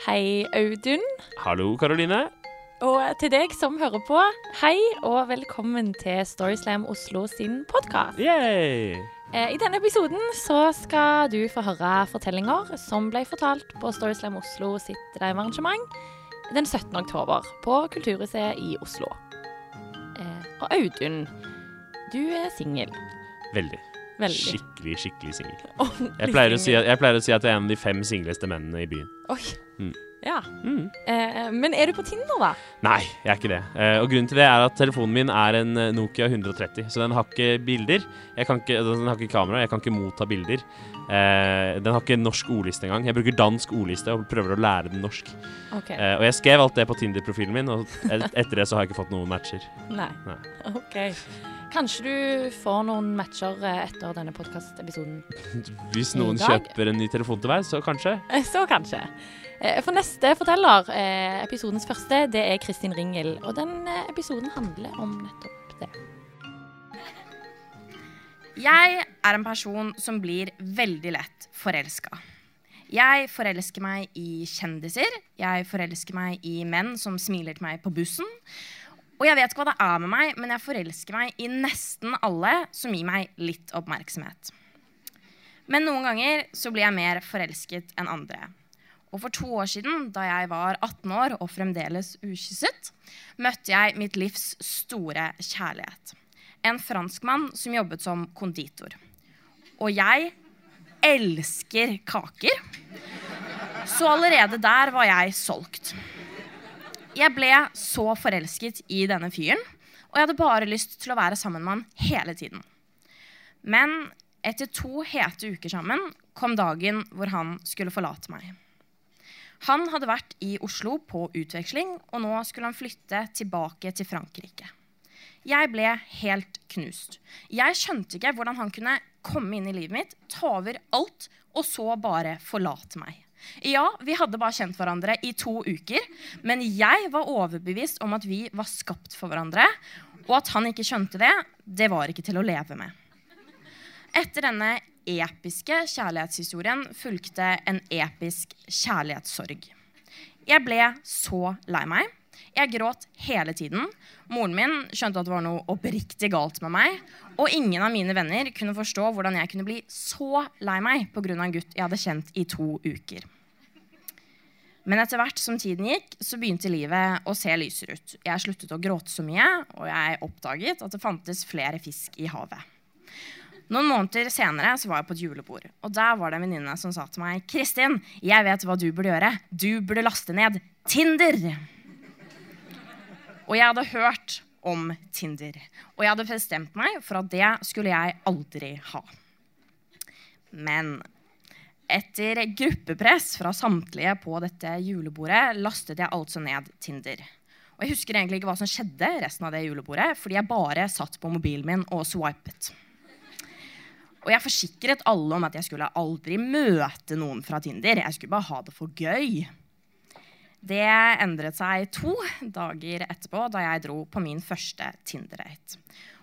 Hei, Audun. Hallo, Karoline. Og til deg som hører på, hei og velkommen til Storyslam Oslo sin podkast. I denne episoden så skal du få høre fortellinger som ble fortalt på Storyslam Oslo sitt livearrangement den 17. oktober på Kulturhuset i Oslo. Eh, og Audun, du er singel. Veldig. Veldig. Skikkelig, skikkelig singel. Jeg, pleier å si at- jeg pleier å si at jeg er en av de fem singleste mennene i byen. Oi. Mm. Ja. Mm. Eh, men er du på Tinder, da? Nei, jeg er ikke det. Eh, og grunnen til det er at telefonen min er en eh, Nokia 130, så den har ikke bilder. Jeg kan ikke, altså, den har ikke kamera, jeg kan ikke motta bilder. Eh, den har ikke norsk ordliste engang. Jeg bruker dansk ordliste og prøver å lære den norsk. OK. Eh, og jeg skrev alt det på Tinder-profilen min, og et- etter det så har jeg ikke fått noen matcher. Nei. Nei. OK. Kanskje du får noen matcher eh, etter denne podkastepisoden. Hvis noen kjøper en ny telefon til meg, så kanskje. Så kanskje. Eh, For neste forteller, eh, episodens første, det er Kristin Ringel. Og den eh, episoden handler om nettopp det. Jeg er en person som blir veldig lett forelska. Jeg forelsker meg i kjendiser. Jeg forelsker meg i menn som smiler til meg på bussen. Og jeg vet ikke hva det er med meg, men jeg forelsker meg i nesten alle som gir meg litt oppmerksomhet. Men noen ganger så blir jeg mer forelsket enn andre. Og for to år siden, da jeg var 18 år og fremdeles ukysset, møtte jeg mitt livs store kjærlighet. En franskmann som jobbet som konditor. Og jeg elsker kaker. Så allerede der var jeg solgt. Jeg ble så forelsket i denne fyren, og jeg hadde bare lyst til å være sammen med han hele tiden. Men etter to hete uker sammen kom dagen hvor han skulle forlate meg. Han hadde vært i Oslo på utveksling, og nå skulle han flytte tilbake til Frankrike. Jeg ble helt knust. Jeg skjønte ikke hvordan han kunne komme inn i livet mitt, ta over alt, og så bare forlate meg. Ja, vi hadde bare kjent hverandre i to uker, men jeg var overbevist om at vi var skapt for hverandre, og at han ikke skjønte det, det var ikke til å leve med. Etter denne episke kjærlighetshistorien fulgte en episk kjærlighetssorg. Jeg ble så lei meg. Jeg gråt hele tiden. Moren min skjønte at det var noe oppriktig galt med meg. Og ingen av mine venner kunne forstå hvordan jeg kunne bli så lei meg pga. en gutt jeg hadde kjent i to uker. Men etter hvert som tiden gikk, så begynte livet å se lysere ut. Jeg sluttet å gråte så mye, og jeg oppdaget at det fantes flere fisk i havet. Noen måneder senere så var jeg på et julebord. Og der var det en venninne som sa til meg Kristin, jeg vet hva du burde gjøre. Du burde laste ned Tinder. Og jeg hadde hørt om Tinder. Og jeg hadde bestemt meg for at det skulle jeg aldri ha. Men etter gruppepress fra samtlige på dette julebordet lastet jeg altså ned Tinder. Og jeg husker egentlig ikke hva som skjedde resten av det julebordet, fordi jeg bare satt på mobilen min og swipet. Og jeg forsikret alle om at jeg skulle aldri møte noen fra Tinder. Jeg skulle bare ha det for gøy. Det endret seg to dager etterpå, da jeg dro på min første Tinder-date.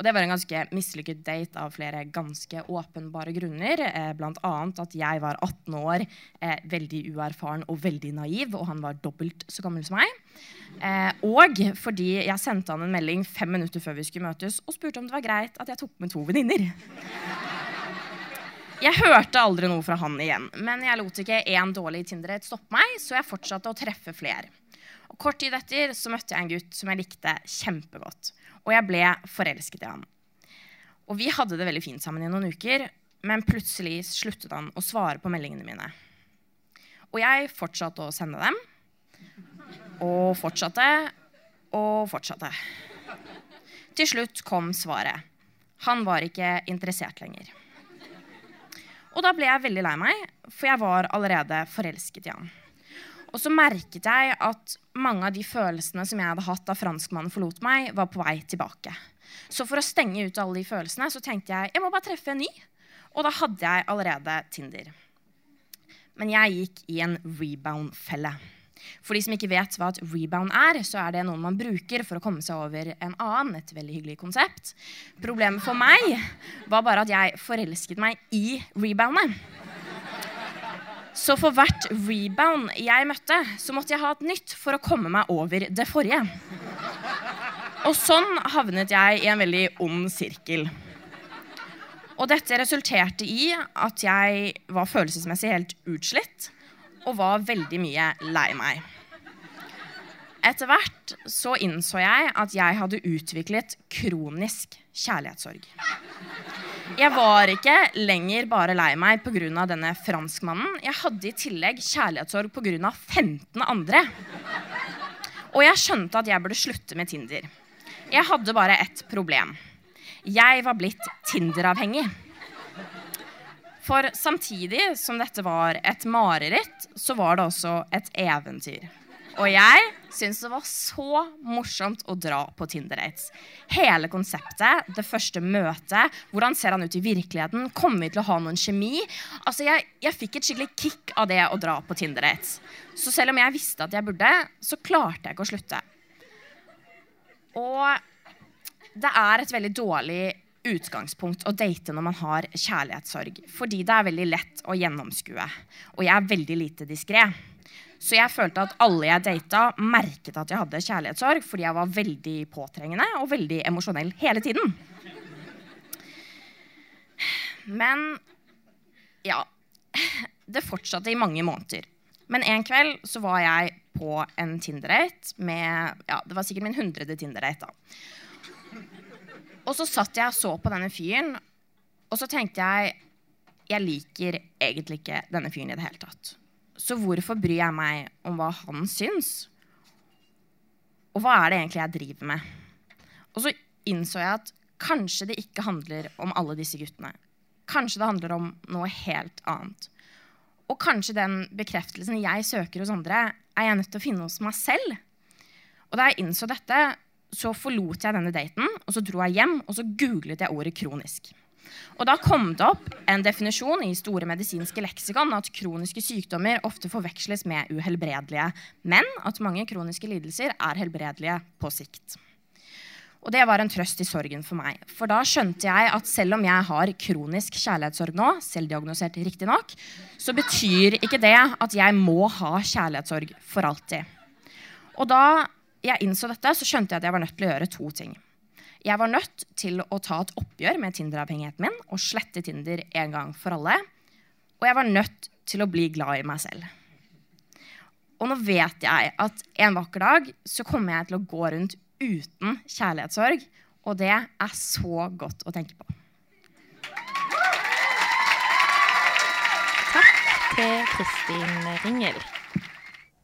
Og det var en ganske mislykket date av flere ganske åpenbare grunner. Eh, annet at jeg var 18 år, eh, veldig uerfaren og veldig naiv, og han var dobbelt så gammel som meg. Eh, og fordi jeg sendte han en melding fem minutter før vi skulle møtes, og spurte om det var greit at jeg tok med to venninner. Jeg hørte aldri noe fra han igjen, men jeg lot ikke én dårlig Tinder-date stoppe meg, så jeg fortsatte å treffe flere. Og kort tid etter så møtte jeg en gutt som jeg likte kjempegodt. Og jeg ble forelsket i han. Og vi hadde det veldig fint sammen i noen uker, men plutselig sluttet han å svare på meldingene mine. Og jeg fortsatte å sende dem. Og fortsatte og fortsatte. Til slutt kom svaret. Han var ikke interessert lenger. Og da ble jeg veldig lei meg, for jeg var allerede forelsket i han. Og så merket jeg at mange av de følelsene som jeg hadde hatt da franskmannen forlot meg, var på vei tilbake. Så for å stenge ut alle de følelsene, så tenkte jeg jeg må bare treffe en ny. Og da hadde jeg allerede Tinder. Men jeg gikk i en rebound-felle. For de som ikke vet hva et rebound er, så er det noen man bruker for å komme seg over en annen. Et veldig hyggelig konsept. Problemet for meg var bare at jeg forelsket meg i reboundet. Så for hvert rebound jeg møtte, så måtte jeg ha et nytt for å komme meg over det forrige. Og sånn havnet jeg i en veldig ond sirkel. Og dette resulterte i at jeg var følelsesmessig helt utslitt og var veldig mye lei meg. Etter hvert så innså jeg at jeg hadde utviklet kronisk kjærlighetssorg. Jeg var ikke lenger bare lei meg pga. denne franskmannen. Jeg hadde i tillegg kjærlighetssorg pga. 15 andre. Og jeg skjønte at jeg burde slutte med Tinder. Jeg hadde bare ett problem. Jeg var blitt Tinder-avhengig. For samtidig som dette var et mareritt, så var det også et eventyr. Og jeg syntes det var så morsomt å dra på Tinder-dates. Hele konseptet, det første møtet, hvordan ser han ut i virkeligheten, kommer vi til å ha noen kjemi? Altså, jeg, jeg fikk et skikkelig kick av det å dra på Tinder-dates. Så selv om jeg visste at jeg burde, så klarte jeg ikke å slutte. Og det er et veldig dårlig utgangspunkt å date når man har kjærlighetssorg. Fordi det er veldig lett å gjennomskue. Og jeg er veldig lite diskré. Så jeg følte at alle jeg data, merket at jeg hadde kjærlighetssorg fordi jeg var veldig påtrengende og veldig emosjonell hele tiden. Men ja Det fortsatte i mange måneder. Men en kveld så var jeg på en Tinder-date med ja, Det var sikkert min hundrede Tinder-date. da. Og så satt jeg og så på denne fyren, og så tenkte jeg jeg liker egentlig ikke denne fyren i det hele tatt. Så hvorfor bryr jeg meg om hva han syns? Og hva er det egentlig jeg driver med? Og så innså jeg at kanskje det ikke handler om alle disse guttene. Kanskje det handler om noe helt annet. Og kanskje den bekreftelsen jeg søker hos andre, er jeg nødt til å finne hos meg selv. Og da jeg innså dette, så forlot jeg denne daten, og så dro jeg hjem og så googlet jeg ordet kronisk. Og da kom det opp en definisjon i store medisinske leksikon at kroniske sykdommer ofte forveksles med uhelbredelige, men at mange kroniske lidelser er helbredelige på sikt. Og det var en trøst i sorgen for meg. For da skjønte jeg at selv om jeg har kronisk kjærlighetssorg nå, selvdiagnosert riktignok, så betyr ikke det at jeg må ha kjærlighetssorg for alltid. Og da jeg innså dette, så skjønte jeg at jeg var nødt til å gjøre to ting. Jeg var nødt til å ta et oppgjør med Tinder-avhengigheten min og slette Tinder en gang for alle. Og jeg var nødt til å bli glad i meg selv. Og nå vet jeg at en vakker dag så kommer jeg til å gå rundt uten kjærlighetssorg. Og det er så godt å tenke på. Takk til Kristin Ringel.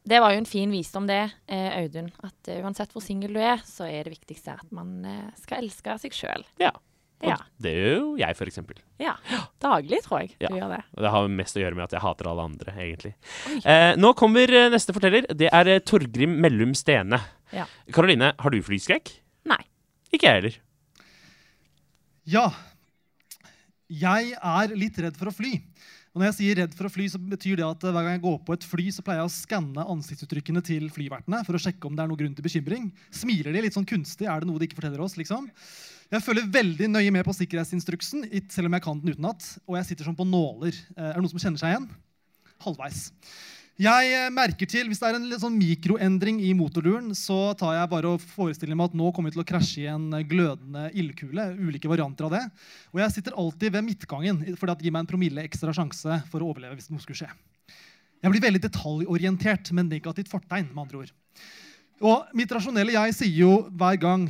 Det var jo en fin visdom, det, eh, Audun. At uh, uansett hvor singel du er, så er det viktigste at man uh, skal elske seg sjøl. Ja. Og Ja. det gjør jo jeg, for eksempel. ja. Daglig, tror jeg Ja. du gjør det. Og det har mest å gjøre med at jeg hater alle andre, egentlig. Eh, nå kommer eh, neste forteller. Det er eh, Torgrim Mellum Stene. Ja. Karoline, har du flyskrekk? Nei. Ikke jeg heller. Ja. Jeg er litt redd for å fly. Og når jeg sier redd for å fly, så betyr det at eh, hver gang jeg går på et fly, så pleier jeg å skanne ansiktsuttrykkene til flyvertene for å sjekke om det er noe grunn til bekymring. Smiler de litt sånn kunstig? Er det noe de ikke forteller oss? liksom? Jeg følger veldig nøye med på sikkerhetsinstruksen, selv om jeg kan den utenat. Og jeg sitter som på nåler. Eh, Er det noen som kjenner seg igjen? Halvveis. Jeg eh, merker til, Hvis det er en sånn mikroendring i motorduren, så tar jeg bare og forestiller meg at nå kommer vi til å krasje i en eh, glødende ildkule. ulike varianter av det. Og jeg sitter alltid ved midtgangen, for det gir meg en promille ekstra sjanse for å overleve hvis noe skulle skje. Jeg blir veldig detaljorientert med negativt fortegn. med andre ord. Og mitt rasjonelle jeg sier jo hver gang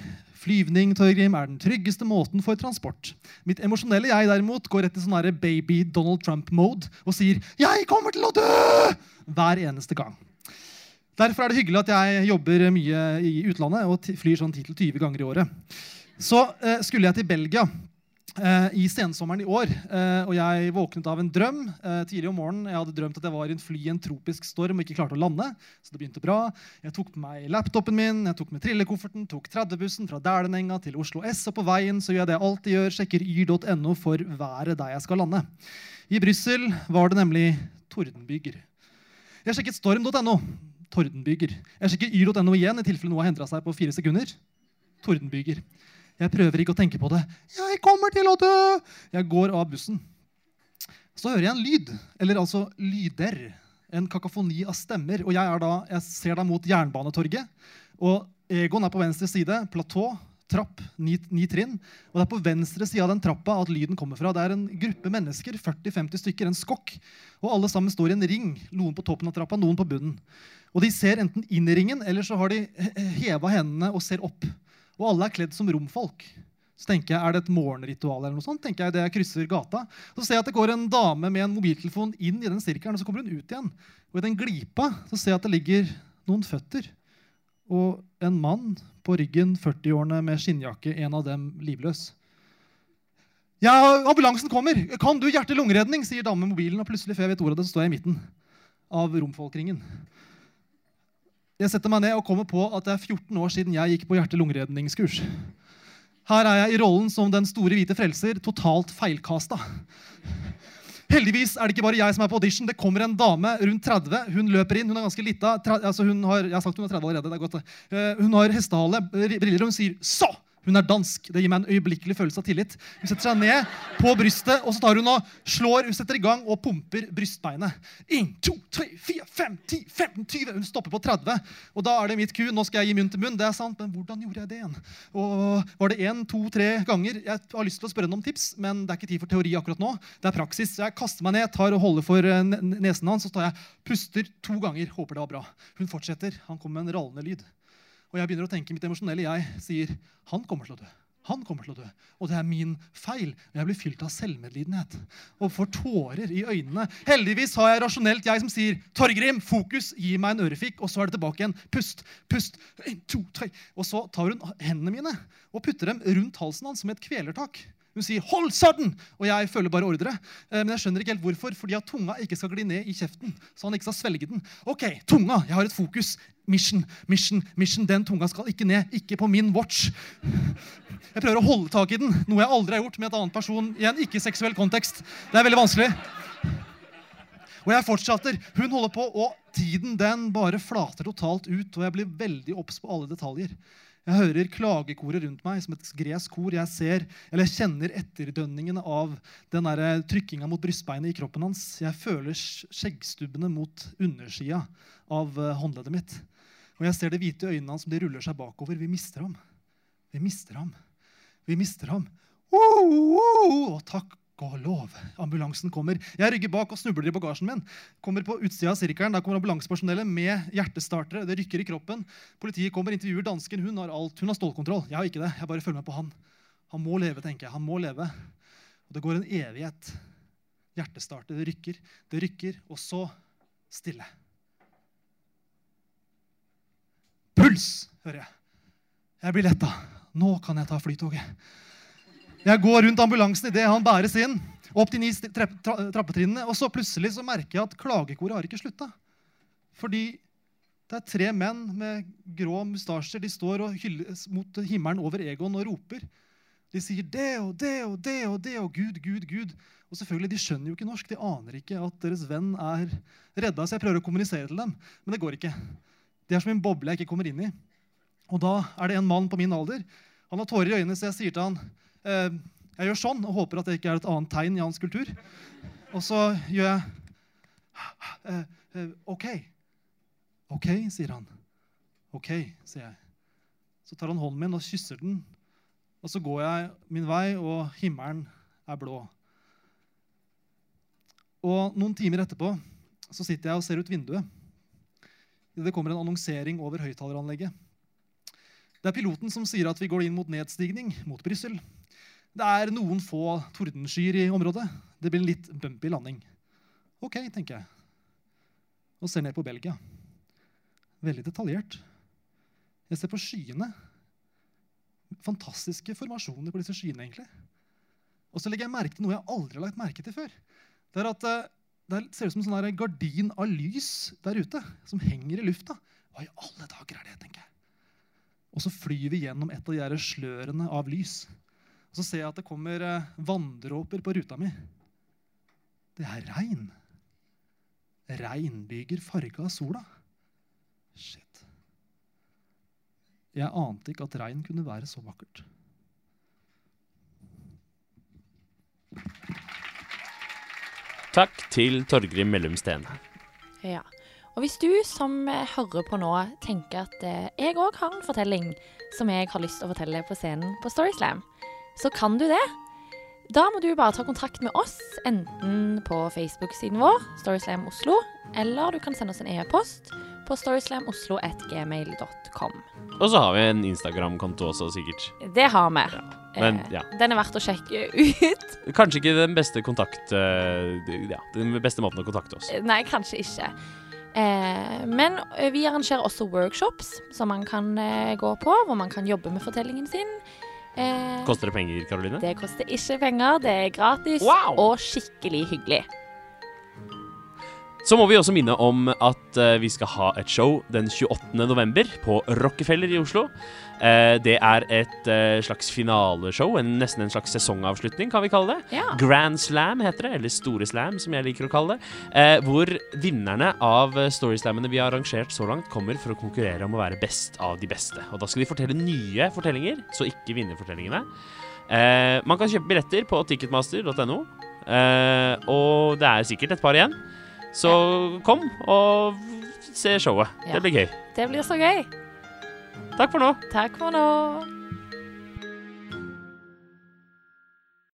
Flyvning Torgrim, er den tryggeste måten for transport. Mitt emosjonelle jeg derimot går rett i sånn baby Donald Trump-mode og sier 'Jeg kommer til å dø!' hver eneste gang. Derfor er det hyggelig at jeg jobber mye i utlandet og flyr sånn 10-20 ganger i året. Så eh, skulle jeg til Belgia i sensommeren i år, eh, og jeg våknet av en drøm eh, tidlig om morgenen. Jeg hadde drømt at jeg var i en fly i en tropisk storm og ikke klarte å lande. Så det begynte bra. Jeg tok med meg laptopen min, jeg tok med trillekofferten, tok 30-bussen fra Dælenenga til Oslo S, og på veien så gjør jeg det jeg alltid gjør, sjekker yr.no for været der jeg skal lande. I Brussel var det nemlig tordenbyger. Jeg sjekket storm.no. Tordenbyger. Jeg sjekker yr.no igjen i tilfelle noe har endra seg på fire sekunder. Tordenbyger. Jeg prøver ikke å tenke på det. Jeg kommer til å dø! Jeg går av bussen. Så hører jeg en lyd, eller altså lyder. En kakofoni av stemmer. Og jeg, da, jeg ser da mot Jernbanetorget. Og Egon er på venstre side. Platå, trapp, ni, ni trinn. Og det er på venstre side av den trappa at lyden kommer fra. Det er en gruppe mennesker, 40-50 stykker, en skokk. Og alle sammen står i en ring. Noen på toppen av trappa, noen på bunnen. Og de ser enten inn i ringen, eller så har de heva hendene og ser opp. Og alle er kledd som romfolk. Så tenker jeg, Er det et morgenritual? eller noe sånt? tenker jeg, det jeg krysser gata. Så ser jeg at det går en dame med en mobiltelefon inn i den sirkelen, og så kommer hun ut igjen. Og i den glipa så ser jeg at det ligger noen føtter. Og en mann på ryggen, 40-årene med skinnjakke, en av dem livløs. Ja, ambulansen kommer! Kan du hjerte-lungeredning? sier damen med mobilen. Og plutselig, før jeg vet ordet av det, så står jeg i midten av romfolkringen. Jeg setter meg ned og kommer på at det er 14 år siden jeg gikk på hjerte-lungeredningskurs. Her er jeg i rollen som den store hvite frelser, totalt feilkasta. Heldigvis er det ikke bare jeg som er på audition. Det kommer en dame rundt 30. Hun løper inn. Hun er ganske lita. Altså hun har, jeg har sagt hun er 30 allerede. det er godt. Uh, hun har hestehale, briller, og hun sier 'så'. Hun er dansk. Det gir meg en øyeblikkelig følelse av tillit. Hun setter seg ned på brystet og så tar hun og slår, hun setter i gang og pumper brystbeinet. 1, 2, 3, 4, 5, 10, 15, 20. Hun stopper på 30. Og da er det mitt ku. Nå skal jeg gi munn til munn. Det er sant, men hvordan gjorde jeg det igjen? Og Var det én, to, tre ganger? Jeg har lyst til å spørre henne om tips, men det er ikke tid for teori akkurat nå. Det er praksis. Jeg kaster meg ned, tar og holder for eh, nesen hans, så tar jeg puster to ganger. Håper det var bra. Hun fortsetter. Han kommer med en rallende lyd. Og jeg begynner å tenke mitt emosjonelle jeg sier han kommer til å dø. Han kommer til å dø. Og det er min feil. Jeg blir fylt av selvmedlidenhet og får tårer i øynene. Heldigvis har jeg rasjonelt jeg som sier Torgrim, fokus, gi meg en ørefik. Og så er det tilbake igjen. Pust, pust. En, to, tre. Og så tar hun hendene mine og putter dem rundt halsen hans som et kvelertak. Hun sier 'hold sadden', og jeg følger bare ordre. Eh, men jeg skjønner ikke helt hvorfor, fordi at tunga ikke skal gli ned i kjeften. så han ikke skal svelge den. Ok, tunga, jeg har et fokus. Mission, mission, mission. Den tunga skal ikke ned. Ikke på min watch. Jeg prøver å holde tak i den, noe jeg aldri har gjort med et annet person i en ikke-seksuell kontekst. Det er veldig vanskelig. Og jeg fortsetter. Hun holder på, og tiden den bare flater totalt ut. Og jeg blir veldig obs på alle detaljer. Jeg hører klagekoret rundt meg som et gresk kor. Jeg ser, eller kjenner etterdønningene av den trykkinga mot brystbeinet i kroppen hans. Jeg føler skjeggstubbene mot undersida av eh, håndleddet mitt. Og jeg ser de hvite øynene hans som de ruller seg bakover. Vi mister ham. Vi mister ham. Vi mister ham. Oh, oh, oh, takk og lov. Ambulansen kommer. Jeg rygger bak og snubler i bagasjen min. Kommer på utsida av sirkelen, Der kommer ambulansepersonellet med hjertestartere. Det rykker i kroppen. Politiet kommer, intervjuer dansken. Hun har alt. Hun har stålkontroll. Jeg har ikke det. Jeg bare følger med på han. Han må leve, tenker jeg. Han må leve. Og det går en evighet. Hjertestarter. Det rykker, det rykker, og så stille. Puls, hører jeg. Jeg blir letta. Nå kan jeg ta flytoget. Jeg går rundt ambulansen idet han bæres inn. Opp de ni trappetrinnene. Og så plutselig så merker jeg at klagekoret har ikke slutta. Fordi det er tre menn med grå mustasjer. De står og hyller mot himmelen over Egon og roper. De sier det og det og det og det og Gud, Gud, Gud. Og selvfølgelig, De skjønner jo ikke norsk. De aner ikke at deres venn er redda. Så jeg prøver å kommunisere til dem, men det går ikke. Det er som en boble jeg ikke kommer inn i. Og da er det en mann på min alder. Han har tårer i øynene, så jeg sier til han, jeg gjør sånn og håper at det ikke er et annet tegn i hans kultur. Og så gjør jeg eh, eh, OK. OK, sier han. OK, sier jeg. Så tar han hånden min og kysser den. Og så går jeg min vei, og himmelen er blå. Og noen timer etterpå så sitter jeg og ser ut vinduet. Det kommer en annonsering over høyttaleranlegget. Det er piloten som sier at vi går inn mot nedstigning mot Brussel. Det er noen få tordenskyer i området. Det blir en litt bumpy landing. Ok, tenker jeg. Og ser ned på Belgia. Veldig detaljert. Jeg ser på skyene. Fantastiske formasjoner på disse skyene. egentlig. Og så legger jeg merke til noe jeg aldri har lagt merke til før. Det er at eh, det ser ut som en sånn gardin av lys der ute som henger i lufta. Hva i alle dager er det, tenker jeg. Og så flyr vi gjennom et av de slørene av lys. Og så ser jeg at det kommer eh, vanndråper på ruta mi. Det er regn. Regnbyger farga av sola. Shit. Jeg ante ikke at regn kunne være så vakkert. takk til Torgrim Mellumsten. Ja. Og hvis du som hører på nå, tenker at eh, jeg òg har en fortelling som jeg har lyst til å fortelle på scenen på Storyslam, så kan du det. Da må du bare ta kontakt med oss, enten på Facebook-siden vår, Storyslam Oslo, eller du kan sende oss en e-post på storyslamoslo.gmail.com. Og så har vi en Instagram-konto også, sikkert. Det har vi. Men Eh, ja, Den er verdt å sjekke ut. kanskje ikke den beste kontakt... eh, ja, den beste måten å kontakte oss. Nei, kanskje ikke. Eh, men eh, vi arrangerer også workshops som man kan eh, gå på, hvor man kan jobbe med fortellingen sin. Eh, Koster det penger, Karoline? det koster ikke penger, det er gratis Wow! og skikkelig hyggelig. Så må vi også minne om at eh, vi skal ha et show den 28. november på Rockefeller i Oslo. Eh, det er et eh, slags finaleshow, en, nesten en slags sesongavslutning, kan vi kalle det. Ja. Grand Slam heter det, eller Store Slam, som jeg liker å kalle det. Hvor vinnerne av Storyslammene vi har arrangert så langt, kommer for å konkurrere om å være best av de beste. Og da skal de fortelle nye fortellinger, så ikke vinnerfortellingene. Man kan kjøpe billetter på ticketmaster.no, og det er sikkert et par igjen. Så kom og se showet. Ja. Det blir gøy. Det blir så gøy. Takk for nå. Takk for nå.